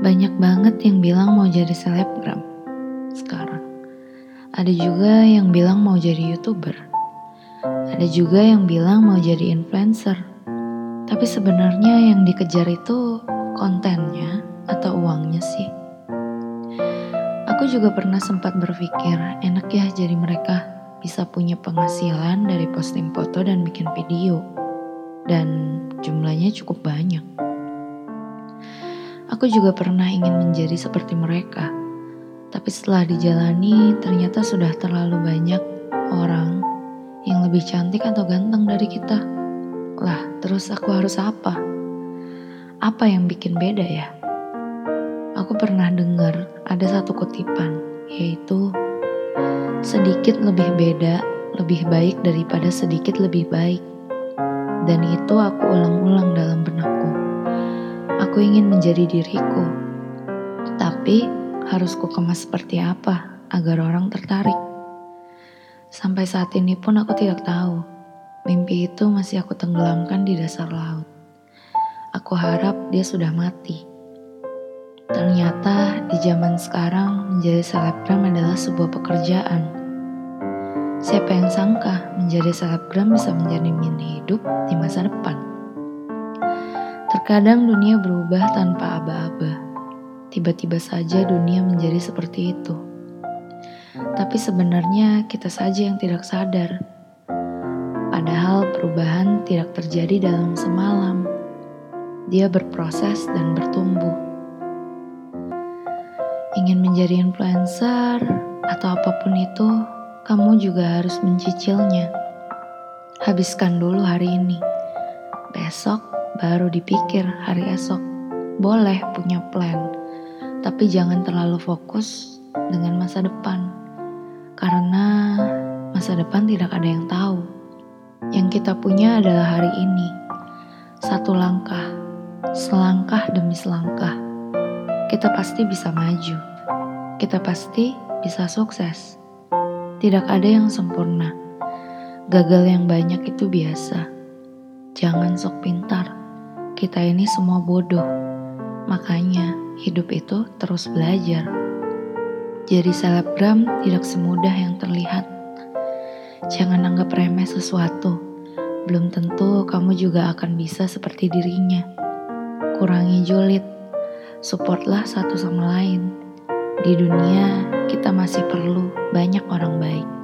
Banyak banget yang bilang mau jadi selebgram sekarang. Ada juga yang bilang mau jadi youtuber. Ada juga yang bilang mau jadi influencer. Tapi sebenarnya yang dikejar itu kontennya atau uangnya sih. Aku juga pernah sempat berpikir enak ya jadi mereka bisa punya penghasilan dari posting foto dan bikin video. Dan jumlahnya cukup banyak. Aku juga pernah ingin menjadi seperti mereka. Tapi setelah dijalani, ternyata sudah terlalu banyak orang yang lebih cantik atau ganteng dari kita. Lah, terus aku harus apa? Apa yang bikin beda ya? Aku pernah dengar ada satu kutipan, yaitu sedikit lebih beda, lebih baik daripada sedikit lebih baik. Dan itu aku ulang-ulang dalam benakku. Aku ingin menjadi diriku, tapi harus ku kemas seperti apa agar orang tertarik. Sampai saat ini pun aku tidak tahu. Mimpi itu masih aku tenggelamkan di dasar laut. Aku harap dia sudah mati. Ternyata di zaman sekarang menjadi selebgram adalah sebuah pekerjaan. Siapa yang sangka menjadi selebgram bisa menjadi mini hidup di masa depan? Terkadang dunia berubah tanpa aba-aba. Tiba-tiba saja dunia menjadi seperti itu. Tapi sebenarnya kita saja yang tidak sadar. Padahal perubahan tidak terjadi dalam semalam. Dia berproses dan bertumbuh. Ingin menjadi influencer atau apa pun itu, kamu juga harus mencicilnya. Habiskan dulu hari ini. Besok baru dipikir hari esok. Boleh punya plan, tapi jangan terlalu fokus dengan masa depan. Karena masa depan tidak ada yang tahu. Yang kita punya adalah hari ini. Satu langkah, selangkah demi selangkah. Kita pasti bisa maju. Kita pasti bisa sukses. Tidak ada yang sempurna. Gagal yang banyak itu biasa. Jangan sok pintar kita ini semua bodoh. Makanya hidup itu terus belajar. Jadi selebgram tidak semudah yang terlihat. Jangan anggap remeh sesuatu. Belum tentu kamu juga akan bisa seperti dirinya. Kurangi julid. Supportlah satu sama lain. Di dunia kita masih perlu banyak orang baik.